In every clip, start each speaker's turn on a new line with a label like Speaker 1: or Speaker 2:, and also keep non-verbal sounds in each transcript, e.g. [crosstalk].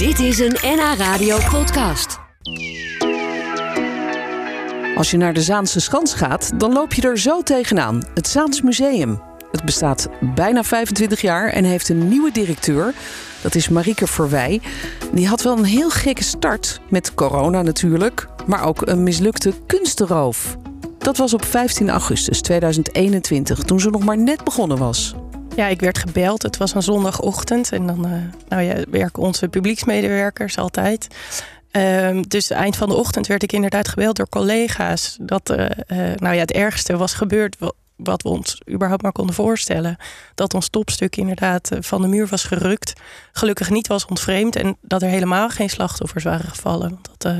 Speaker 1: Dit is een NH Radio podcast.
Speaker 2: Als je naar de Zaanse Schans gaat, dan loop je er zo tegenaan. Het Zaans Museum. Het bestaat bijna 25 jaar en heeft een nieuwe directeur. Dat is Marieke Verwij. Die had wel een heel gekke start, met corona natuurlijk, maar ook een mislukte kunstenroof. Dat was op 15 augustus 2021, toen ze nog maar net begonnen was.
Speaker 3: Ja, ik werd gebeld. Het was een zondagochtend. En dan uh, nou ja, werken onze publieksmedewerkers altijd. Um, dus eind van de ochtend werd ik inderdaad gebeld door collega's. Dat uh, nou ja, het ergste was gebeurd wat we ons überhaupt maar konden voorstellen. Dat ons topstuk inderdaad van de muur was gerukt. Gelukkig niet was ontvreemd. En dat er helemaal geen slachtoffers waren gevallen. Dat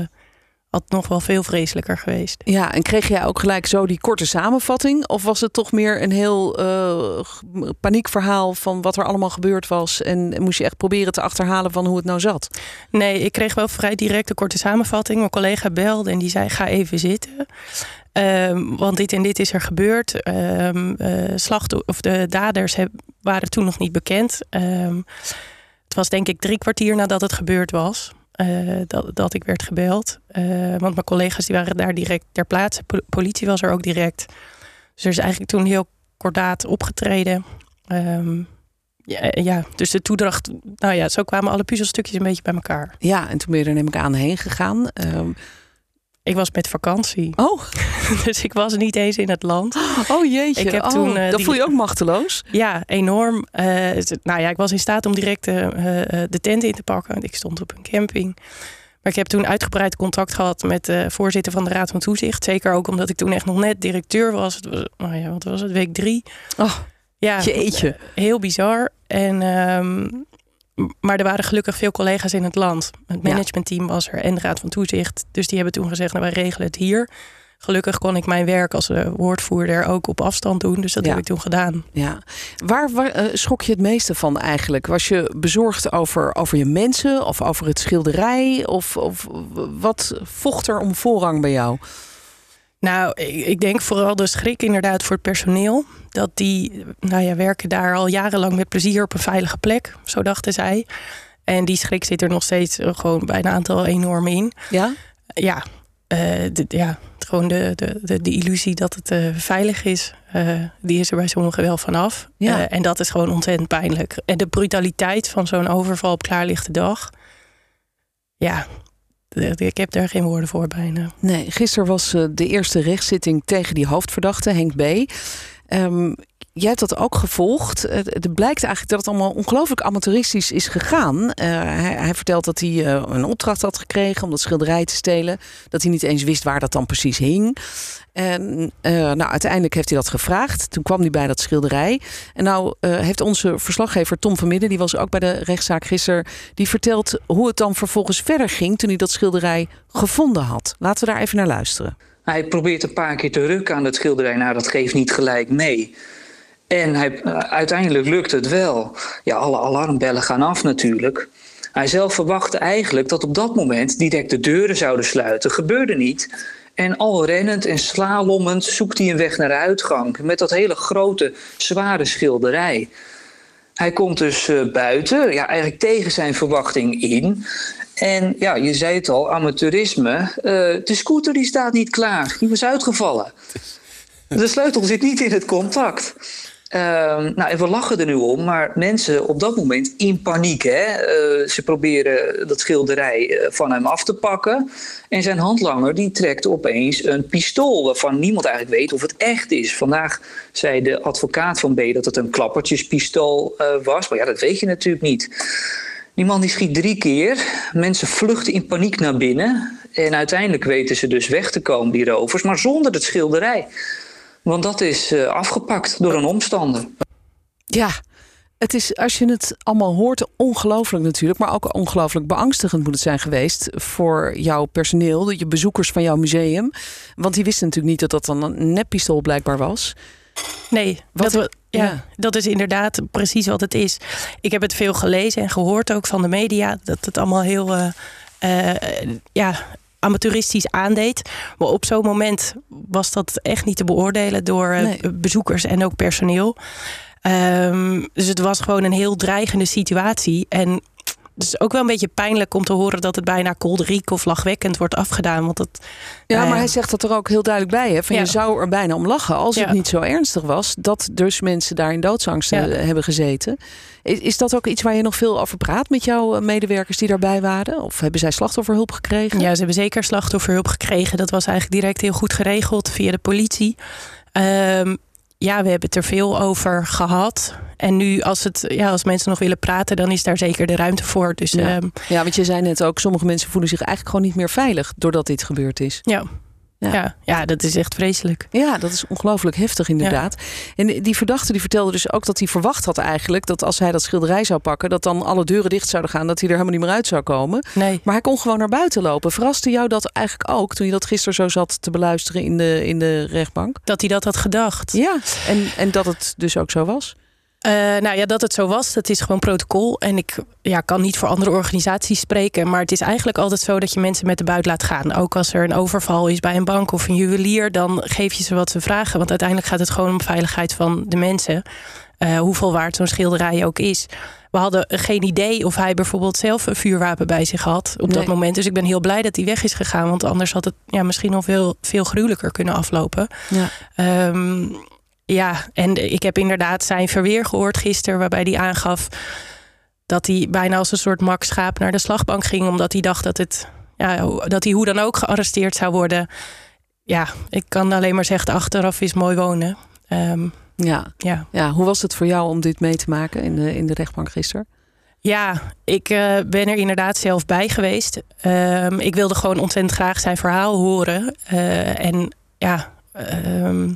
Speaker 3: had nog wel veel vreselijker geweest.
Speaker 2: Ja, en kreeg jij ook gelijk zo die korte samenvatting? Of was het toch meer een heel uh, paniekverhaal van wat er allemaal gebeurd was? En moest je echt proberen te achterhalen van hoe het nou zat?
Speaker 3: Nee, ik kreeg wel vrij direct een korte samenvatting. Mijn collega belde en die zei: ga even zitten. Um, want dit en dit is er gebeurd. Um, uh, of de daders heb, waren toen nog niet bekend. Um, het was denk ik drie kwartier nadat het gebeurd was. Uh, dat, dat ik werd gebeld. Uh, want mijn collega's die waren daar direct ter plaatse. politie was er ook direct. Dus er is eigenlijk toen heel kordaat opgetreden. Um, ja, ja, dus de toedracht, nou ja, zo kwamen alle puzzelstukjes een beetje bij elkaar.
Speaker 2: Ja, en toen ben je er neem ik aan heen gegaan. Um,
Speaker 3: ik was met vakantie.
Speaker 2: Oh. [laughs]
Speaker 3: dus ik was niet eens in het land.
Speaker 2: Oh jeetje. Ik heb
Speaker 3: oh,
Speaker 2: toen, uh, dan voel je ook machteloos?
Speaker 3: Ja, enorm. Uh, nou ja, ik was in staat om direct uh, de tent in te pakken. Ik stond op een camping. Maar ik heb toen uitgebreid contact gehad met de voorzitter van de Raad van Toezicht. Zeker ook omdat ik toen echt nog net directeur was. Het was nou ja, wat was het? Week drie.
Speaker 2: Oh, ja, jeetje.
Speaker 3: Heel bizar. En um, maar er waren gelukkig veel collega's in het land. Het managementteam was er en de Raad van Toezicht. Dus die hebben toen gezegd, nou, wij regelen het hier. Gelukkig kon ik mijn werk als uh, woordvoerder ook op afstand doen. Dus dat heb ik toen gedaan.
Speaker 2: Ja. Waar, waar uh, schrok je het meeste van eigenlijk? Was je bezorgd over, over je mensen of over het schilderij? Of, of wat vocht er om voorrang bij jou?
Speaker 3: Nou, ik denk vooral de schrik inderdaad voor het personeel. Dat die, nou ja, werken daar al jarenlang met plezier op een veilige plek. Zo dachten zij. En die schrik zit er nog steeds eh, gewoon bij een aantal enorm in.
Speaker 2: Ja?
Speaker 3: Ja, uh, de, ja gewoon de, de, de, de, illusie dat het uh, veilig is, uh, die is er bij sommigen wel vanaf. Ja. en dat is gewoon ontzettend pijnlijk. En de brutaliteit van zo'n overval op klaarlichte dag. Ja, ik heb daar geen woorden voor bijna.
Speaker 2: Nee, gisteren was eh, de eerste rechtszitting tegen die hoofdverdachte, Henk B. Um, jij hebt dat ook gevolgd. Het blijkt eigenlijk dat het allemaal ongelooflijk amateuristisch is gegaan. Uh, hij, hij, vertelt dat hij uh, een opdracht had gekregen om dat schilderij te stelen. Dat hij niet eens wist waar dat dan precies hing. En uh, nou, uiteindelijk heeft hij dat gevraagd. Toen kwam hij bij dat schilderij. En nou heeft onze verslaggever Tom van Midden, die was ook bij de rechtszaak gisteren, die vertelt hoe het dan vervolgens verder ging toen hij dat schilderij gevonden had. Laten we daar even naar luisteren.
Speaker 4: Hij probeert een paar keer te rukken aan het schilderij. Nou, dat geeft niet gelijk mee. En hij, uh, uiteindelijk lukt het wel. Ja, alle alarmbellen gaan af natuurlijk. Hij zelf verwachtte eigenlijk dat op dat moment direct de deuren zouden sluiten. Gebeurde niet. En al rennend en slalommend zoekt hij een weg naar de uitgang. Met dat hele grote, zware schilderij. Hij komt dus uh, buiten, ja, eigenlijk tegen zijn verwachting in. En ja, je zei het al, amateurisme. Uh, de scooter die staat niet klaar. Die was uitgevallen. [laughs] De sleutel zit niet in het contact. Uh, nou, en we lachen er nu om, maar mensen op dat moment in paniek. Hè? Uh, ze proberen dat schilderij uh, van hem af te pakken. En zijn handlanger die trekt opeens een pistool waarvan niemand eigenlijk weet of het echt is. Vandaag zei de advocaat van B dat het een klappertjespistool uh, was. Maar ja, dat weet je natuurlijk niet. Die man die schiet drie keer. Mensen vluchten in paniek naar binnen. En uiteindelijk weten ze dus weg te komen, die rovers, maar zonder het schilderij. Want dat is uh, afgepakt door een omstander.
Speaker 2: Ja, het is, als je het allemaal hoort, ongelooflijk natuurlijk. Maar ook ongelooflijk beangstigend moet het zijn geweest voor jouw personeel, je bezoekers van jouw museum. Want die wisten natuurlijk niet dat dat dan een neppistool blijkbaar was.
Speaker 3: Nee, wat, dat, ja, ja, dat is inderdaad precies wat het is. Ik heb het veel gelezen en gehoord ook van de media. Dat het allemaal heel uh, uh, ja, amateuristisch aandeed. Maar op zo'n moment was dat echt niet te beoordelen door nee. bezoekers en ook personeel. Um, dus het was gewoon een heel dreigende situatie. En het is ook wel een beetje pijnlijk om te horen dat het bijna kolderiek of lachwekkend wordt afgedaan. Want dat,
Speaker 2: Ja,
Speaker 3: nou
Speaker 2: maar hij zegt dat er ook heel duidelijk bij. Hè? Van
Speaker 3: Ja.
Speaker 2: Je zou er bijna om lachen als
Speaker 3: Ja.
Speaker 2: het niet zo ernstig was. Dat dus mensen daar in doodsangst
Speaker 3: Ja.
Speaker 2: eh, hebben gezeten. Is, is dat ook iets waar je nog veel over praat met jouw eh, medewerkers die daarbij waren? Of hebben zij slachtofferhulp gekregen?
Speaker 3: Ja, ze hebben zeker slachtofferhulp gekregen. Dat was eigenlijk direct heel goed geregeld via de politie. Ehm, ja, we hebben het er veel over gehad. En nu, als, het, ja, als mensen nog willen praten, dan is daar zeker de ruimte voor. Dus
Speaker 2: Ja.
Speaker 3: ehm,
Speaker 2: Ja, want je zei net ook, sommige mensen voelen zich eigenlijk gewoon niet meer veilig doordat dit gebeurd is.
Speaker 3: ja.
Speaker 2: Ja.
Speaker 3: Ja. Ja, dat is echt vreselijk.
Speaker 2: Ja, dat is ongelooflijk heftig inderdaad. En die- die verdachte die vertelde dus ook dat hij verwacht had eigenlijk dat als hij dat schilderij zou pakken, dat dan alle deuren dicht zouden gaan, dat hij er helemaal niet meer uit zou komen.
Speaker 3: Nee.
Speaker 2: Maar hij kon gewoon naar buiten lopen. Verraste jou dat eigenlijk ook toen je dat gisteren zo zat te beluisteren in de, in de rechtbank?
Speaker 3: Dat hij dat had gedacht.
Speaker 2: Ja, en, en dat het dus ook zo was?
Speaker 3: Eh, nou ja, dat het zo was, dat is gewoon protocol. En ik ja, kan niet voor andere organisaties spreken. Maar het is eigenlijk altijd zo dat je mensen met de buit laat gaan. Ook als er een overval is bij een bank of een juwelier, dan geef je ze wat ze vragen. Want uiteindelijk gaat het gewoon om veiligheid van de mensen. Eh, hoeveel waard zo'n schilderij ook is. We hadden geen idee of hij bijvoorbeeld zelf een vuurwapen bij zich had op dat moment. Dus ik ben heel blij dat hij weg is gegaan. Want anders had het ja, misschien nog veel, veel gruwelijker kunnen aflopen.
Speaker 2: Ja.
Speaker 3: Ehm, ja, en ik heb inderdaad zijn verweer gehoord gisteren, waarbij hij aangaf dat hij bijna als een soort mak schaap naar de slagbank ging, omdat hij dacht dat, het, ja, dat hij hoe dan ook gearresteerd zou worden. Ja, ik kan alleen maar zeggen, achteraf is mooi wonen. Ehm,
Speaker 2: Ja.
Speaker 3: ja.
Speaker 2: ja, hoe was het voor jou om dit mee te maken in de, in de rechtbank gisteren?
Speaker 3: Ja, ik eh, ben er inderdaad zelf bij geweest. Ehm, ik wilde gewoon ontzettend graag zijn verhaal horen. Eh, en ja, ehm,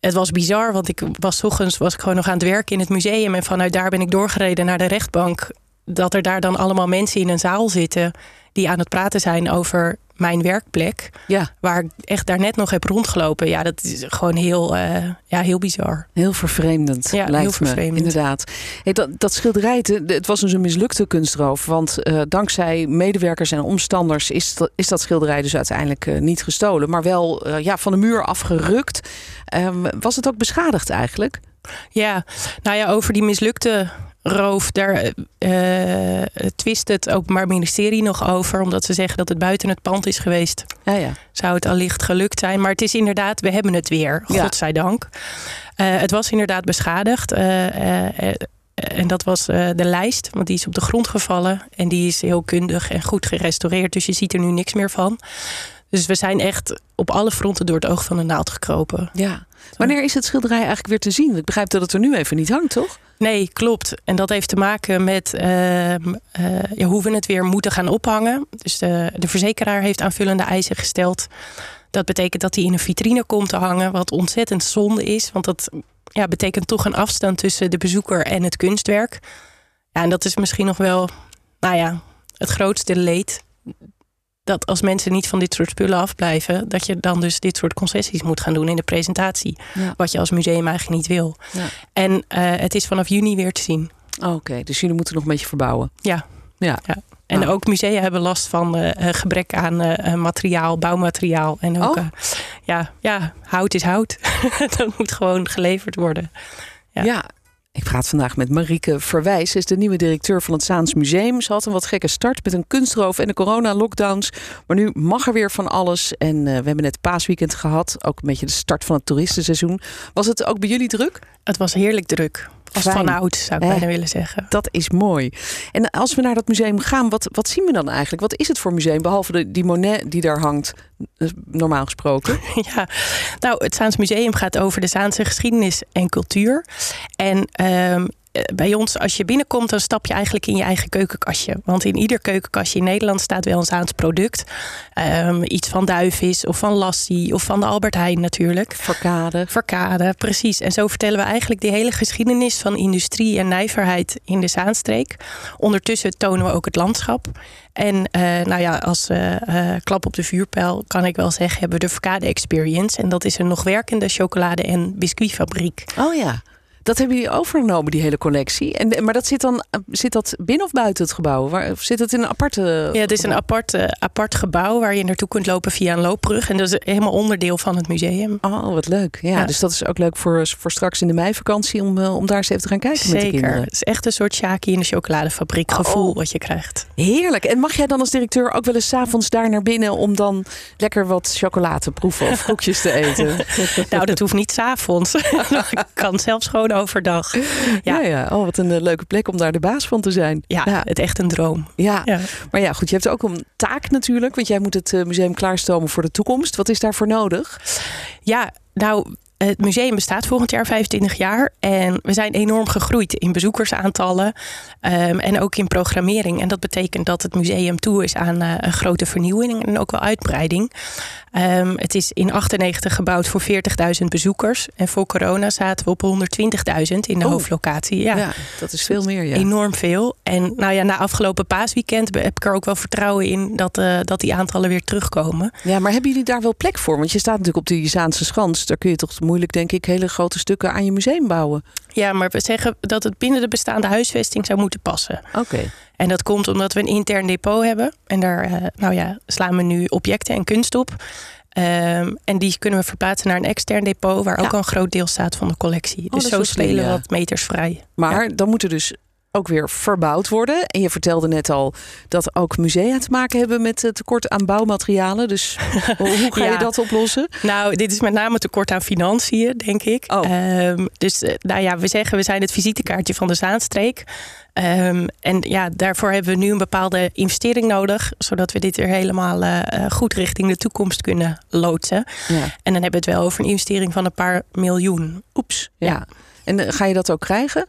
Speaker 3: het was bizar, want ik was ochtends was ik gewoon nog aan het werken in het museum. En vanuit daar ben ik doorgereden naar de rechtbank. Dat er daar dan allemaal mensen in een zaal zitten die aan het praten zijn over mijn werkplek.
Speaker 2: Ja,
Speaker 3: Waar ik echt daarnet nog heb rondgelopen. Ja, dat is gewoon heel, eh, ja, heel bizar.
Speaker 2: heel vervreemdend.
Speaker 3: Ja,
Speaker 2: lijkt
Speaker 3: heel
Speaker 2: me,
Speaker 3: vervreemdend.
Speaker 2: Inderdaad. Hey, dat, dat schilderij, het, het was dus een mislukte kunstroof. Want eh, dankzij medewerkers en omstanders is, dat- is dat schilderij dus uiteindelijk eh, niet gestolen. Maar wel ja, van de muur afgerukt. Ehm, was het ook beschadigd eigenlijk?
Speaker 3: Ja, nou ja, over die mislukte roof, daar eh, twist het Openbaar Ministerie nog over. Omdat ze zeggen dat het buiten het pand is geweest.
Speaker 2: Ja, ja.
Speaker 3: Zou het allicht gelukt zijn. Maar het is inderdaad, we hebben het weer,
Speaker 2: Ja.
Speaker 3: godzijdank. Eh het was inderdaad beschadigd. eh, eh, eh, en dat was eh, de lijst, want die is op de grond gevallen. En die is heel kundig en goed gerestaureerd. Dus je ziet er nu niks meer van. Dus we zijn echt op alle fronten door het oog van de naald gekropen.
Speaker 2: ja. Wanneer is het schilderij eigenlijk weer te zien? Ik begrijp dat het er nu even niet hangt, toch?
Speaker 3: Nee, klopt. En dat heeft te maken met ehm, eh, ja, hoe we het weer moeten gaan ophangen. Dus de, de verzekeraar heeft aanvullende eisen gesteld. Dat betekent dat hij in een vitrine komt te hangen, wat ontzettend zonde is. Want dat ja, betekent toch een afstand tussen de bezoeker en het kunstwerk. Ja, en dat is misschien nog wel, nou ja, het grootste leed. Dat als mensen niet van dit soort spullen afblijven, dat je dan dus dit soort concessies moet gaan doen in de presentatie.
Speaker 2: Ja.
Speaker 3: Wat je als museum eigenlijk niet wil.
Speaker 2: Ja.
Speaker 3: En eh, het is vanaf juni weer te zien.
Speaker 2: Oh, Oké, dus jullie moeten nog een beetje verbouwen.
Speaker 3: Ja.
Speaker 2: Ja.
Speaker 3: Ja. En
Speaker 2: Nou.
Speaker 3: ook musea hebben last van eh, eh, gebrek aan materiaal, bouwmateriaal. En ook,
Speaker 2: Oh.
Speaker 3: ja, ja, hout is hout. [laughs] dat moet gewoon geleverd worden.
Speaker 2: Ja.
Speaker 3: Ja.
Speaker 2: Ik praat vandaag met Marieke Verwijs. Ze is de nieuwe directeur van het Zaans Museum. Ze had een wat gekke start met een kunstroof en de corona-lockdowns. Maar nu mag er weer van alles. En eh, we hebben net paasweekend gehad. Ook een beetje de start van het toeristenseizoen. Was het ook bij jullie druk?
Speaker 3: Het was heerlijk druk. Als van oud, zou ik
Speaker 2: Eh.
Speaker 3: bijna willen zeggen.
Speaker 2: Dat is mooi. En als we naar dat museum gaan, wat, wat zien we dan eigenlijk? Wat is het voor museum? Behalve de, die Monet die daar hangt, eh, normaal gesproken. [laughs]
Speaker 3: Ja, nou, het Zaans Museum gaat over de Zaanse geschiedenis en cultuur. En ehm, eh, bij ons, als je binnenkomt, dan stap je eigenlijk in je eigen keukenkastje. Want in ieder keukenkastje in Nederland staat wel een Zaans product. Ehm, iets van duivis of van lassie of van de Albert Heijn natuurlijk.
Speaker 2: Verkade.
Speaker 3: Verkade, precies. En zo vertellen we eigenlijk de hele geschiedenis van industrie en nijverheid in de Zaanstreek. Ondertussen tonen we ook het landschap. En eh, nou ja, als eh, eh, klap op de vuurpijl kan ik wel zeggen, hebben we de Verkade Experience. En dat is een nog werkende chocolade- en biscuitfabriek.
Speaker 2: Oh ja. Dat hebben jullie overgenomen, die hele collectie. En, maar dat zit dan zit dat binnen of buiten het gebouw? Waar, of zit het in een aparte.
Speaker 3: Ja, het is een apart, uh, apart gebouw waar je naartoe kunt lopen via een loopbrug. En dat is helemaal onderdeel van het museum.
Speaker 2: Oh, wat leuk. Ja, dus dat is ook leuk voor, voor straks in de meivakantie om, uh, om daar eens even te gaan kijken
Speaker 3: Zeker.
Speaker 2: met de kinderen.
Speaker 3: Het is echt een soort Shaki in de chocoladefabriek gevoel oh. wat je krijgt.
Speaker 2: Heerlijk. En mag jij dan als directeur ook wel eens avonds daar naar binnen om dan lekker wat chocolade te proeven of [laughs] koekjes te eten?
Speaker 3: nou, dat hoeft niet s'avonds. [laughs] [laughs] Ik kan zelfs gewoon overdag. [laughs]
Speaker 2: Ja. ja, Oh, wat een uh, leuke plek om daar de baas van te zijn.
Speaker 3: Ja, ja. het echt een droom.
Speaker 2: Ja. ja. maar ja, goed, je hebt ook een taak natuurlijk, want jij moet het uh, museum klaarstomen voor de toekomst. Wat is daarvoor nodig?
Speaker 3: Ja, nou, het museum bestaat volgend jaar 25 jaar. En we zijn enorm gegroeid in bezoekersaantallen um, en ook in programmering. En dat betekent dat het museum toe is aan uh, een grote vernieuwing en ook wel uitbreiding. Um, het is in 98 gebouwd voor 40.000 bezoekers. En voor corona zaten we op 120.000 in de oh. hoofdlocatie. Ja.
Speaker 2: ja. dat is veel meer. Ja.
Speaker 3: Enorm veel. En nou ja, na afgelopen paasweekend heb ik er ook wel vertrouwen in dat, uh, dat die aantallen weer terugkomen.
Speaker 2: Ja, maar hebben jullie daar wel plek voor? Want je staat natuurlijk op de Zaanse Schans. Daar kun je toch moeilijk, denk ik, hele grote stukken aan je museum bouwen.
Speaker 3: Ja, maar we zeggen dat het binnen de bestaande huisvesting zou moeten passen.
Speaker 2: Oké.
Speaker 3: En dat komt omdat we een intern depot hebben. En daar uh, nou ja, slaan we nu objecten en kunst op. Um, en die kunnen we verplaatsen naar een extern depot, waar ja. ook een groot deel staat van de collectie.
Speaker 2: Oh,
Speaker 3: dus zo spelen we wat meters vrij.
Speaker 2: Maar ja. dan moet er dus ook weer verbouwd worden. En je vertelde net al dat ook musea te maken hebben met tekort aan bouwmaterialen. Dus [laughs] hoe ga ja. je dat oplossen?
Speaker 3: Nou, dit is met name tekort aan financiën, denk ik.
Speaker 2: Oh.
Speaker 3: Um, dus nou ja, we zeggen we zijn het visitekaartje van de Zaanstreek. Um, en ja, daarvoor hebben we nu een bepaalde investering nodig, zodat we dit weer helemaal uh, goed richting de toekomst kunnen loodsen.
Speaker 2: Ja.
Speaker 3: En dan hebben we het wel over een investering van een paar miljoen.
Speaker 2: Oeps. Ja. ja. En ga je dat ook krijgen?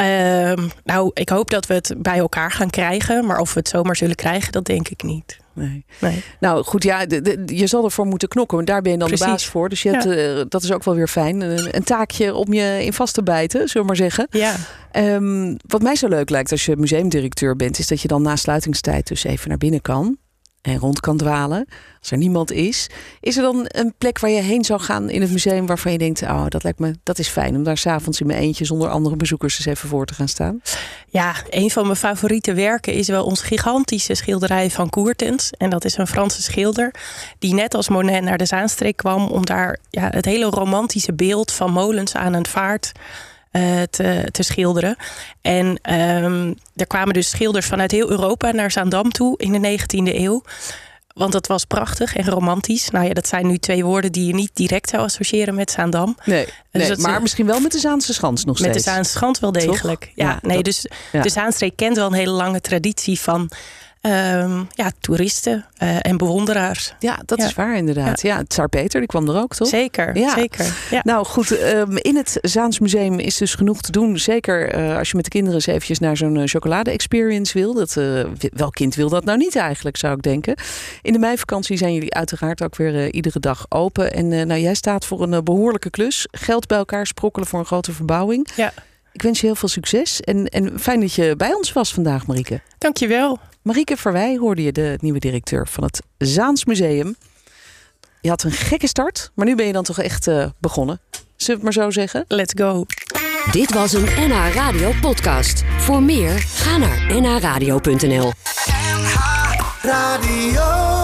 Speaker 3: Um, nou, ik hoop dat we het bij elkaar gaan krijgen. Maar of we het zomaar zullen krijgen, dat denk ik niet.
Speaker 2: Nee.
Speaker 3: nee.
Speaker 2: Nou goed, ja, de, de, je zal ervoor moeten knokken. Want daar ben je dan
Speaker 3: Precies.
Speaker 2: de baas voor. Dus je hebt,
Speaker 3: ja.
Speaker 2: uh, dat is ook wel weer fijn. Een, een, taakje om je in vast te bijten, zullen we maar zeggen.
Speaker 3: Ja.
Speaker 2: Um, wat mij zo leuk lijkt als je museumdirecteur bent... is dat je dan na sluitingstijd dus even naar binnen kan en rond kan dwalen. Als er niemand is. Is er dan een plek waar je heen zou gaan in het museum waarvan je denkt: oh, dat lijkt me dat is fijn om daar s'avonds in mijn eentje zonder andere bezoekers eens even voor te gaan staan?
Speaker 3: Ja, een van mijn favoriete werken is wel ons gigantische schilderij van Koertens. En dat is een Franse schilder die net als Monet naar de Zaanstreek kwam om daar ja, het hele romantische beeld van molens aan een vaart uh, te, te, schilderen. En um, er kwamen dus schilders vanuit heel Europa naar Zaandam toe in de 19e eeuw. Want dat was prachtig en romantisch. Nou ja, dat zijn nu twee woorden die je niet direct zou associëren met Zaandam.
Speaker 2: Nee, dus nee maar misschien wel met de Zaanse Schans nog steeds.
Speaker 3: Met de Zaanse Schans wel degelijk. Toch? Ja, ja, nee, dus ja. de Zaanstreek kent wel een hele lange traditie van Um, ja, toeristen uh, en bewonderaars.
Speaker 2: Ja, dat ja. is waar inderdaad. Ja, ja Tsar Peter, die kwam er ook, toch?
Speaker 3: Zeker,
Speaker 2: ja.
Speaker 3: zeker. Ja.
Speaker 2: Nou goed, um, in het Zaansmuseum is dus genoeg te doen. Zeker uh, als je met de kinderen eens eventjes naar zo'n uh, chocolade-experience wil. Dat, welk kind wil dat nou niet eigenlijk, zou ik denken. In de meivakantie zijn jullie uiteraard ook weer iedere dag open. En nou, jij staat voor een behoorlijke klus. Geld bij elkaar sprokkelen voor een grote verbouwing.
Speaker 3: Ja.
Speaker 2: Ik wens je heel veel succes. En, en fijn dat je bij ons was vandaag, Marieke.
Speaker 3: Dankjewel.
Speaker 2: Marieke Verwij hoorde je, de nieuwe directeur van het Zaans Museum. Je had een gekke start, maar nu ben je dan toch echt uh, begonnen. Zullen we het maar zo zeggen?
Speaker 3: Let's go.
Speaker 1: Dit was een NH Radio podcast. Voor meer, ga naar nhradio.nl
Speaker 5: NH Radio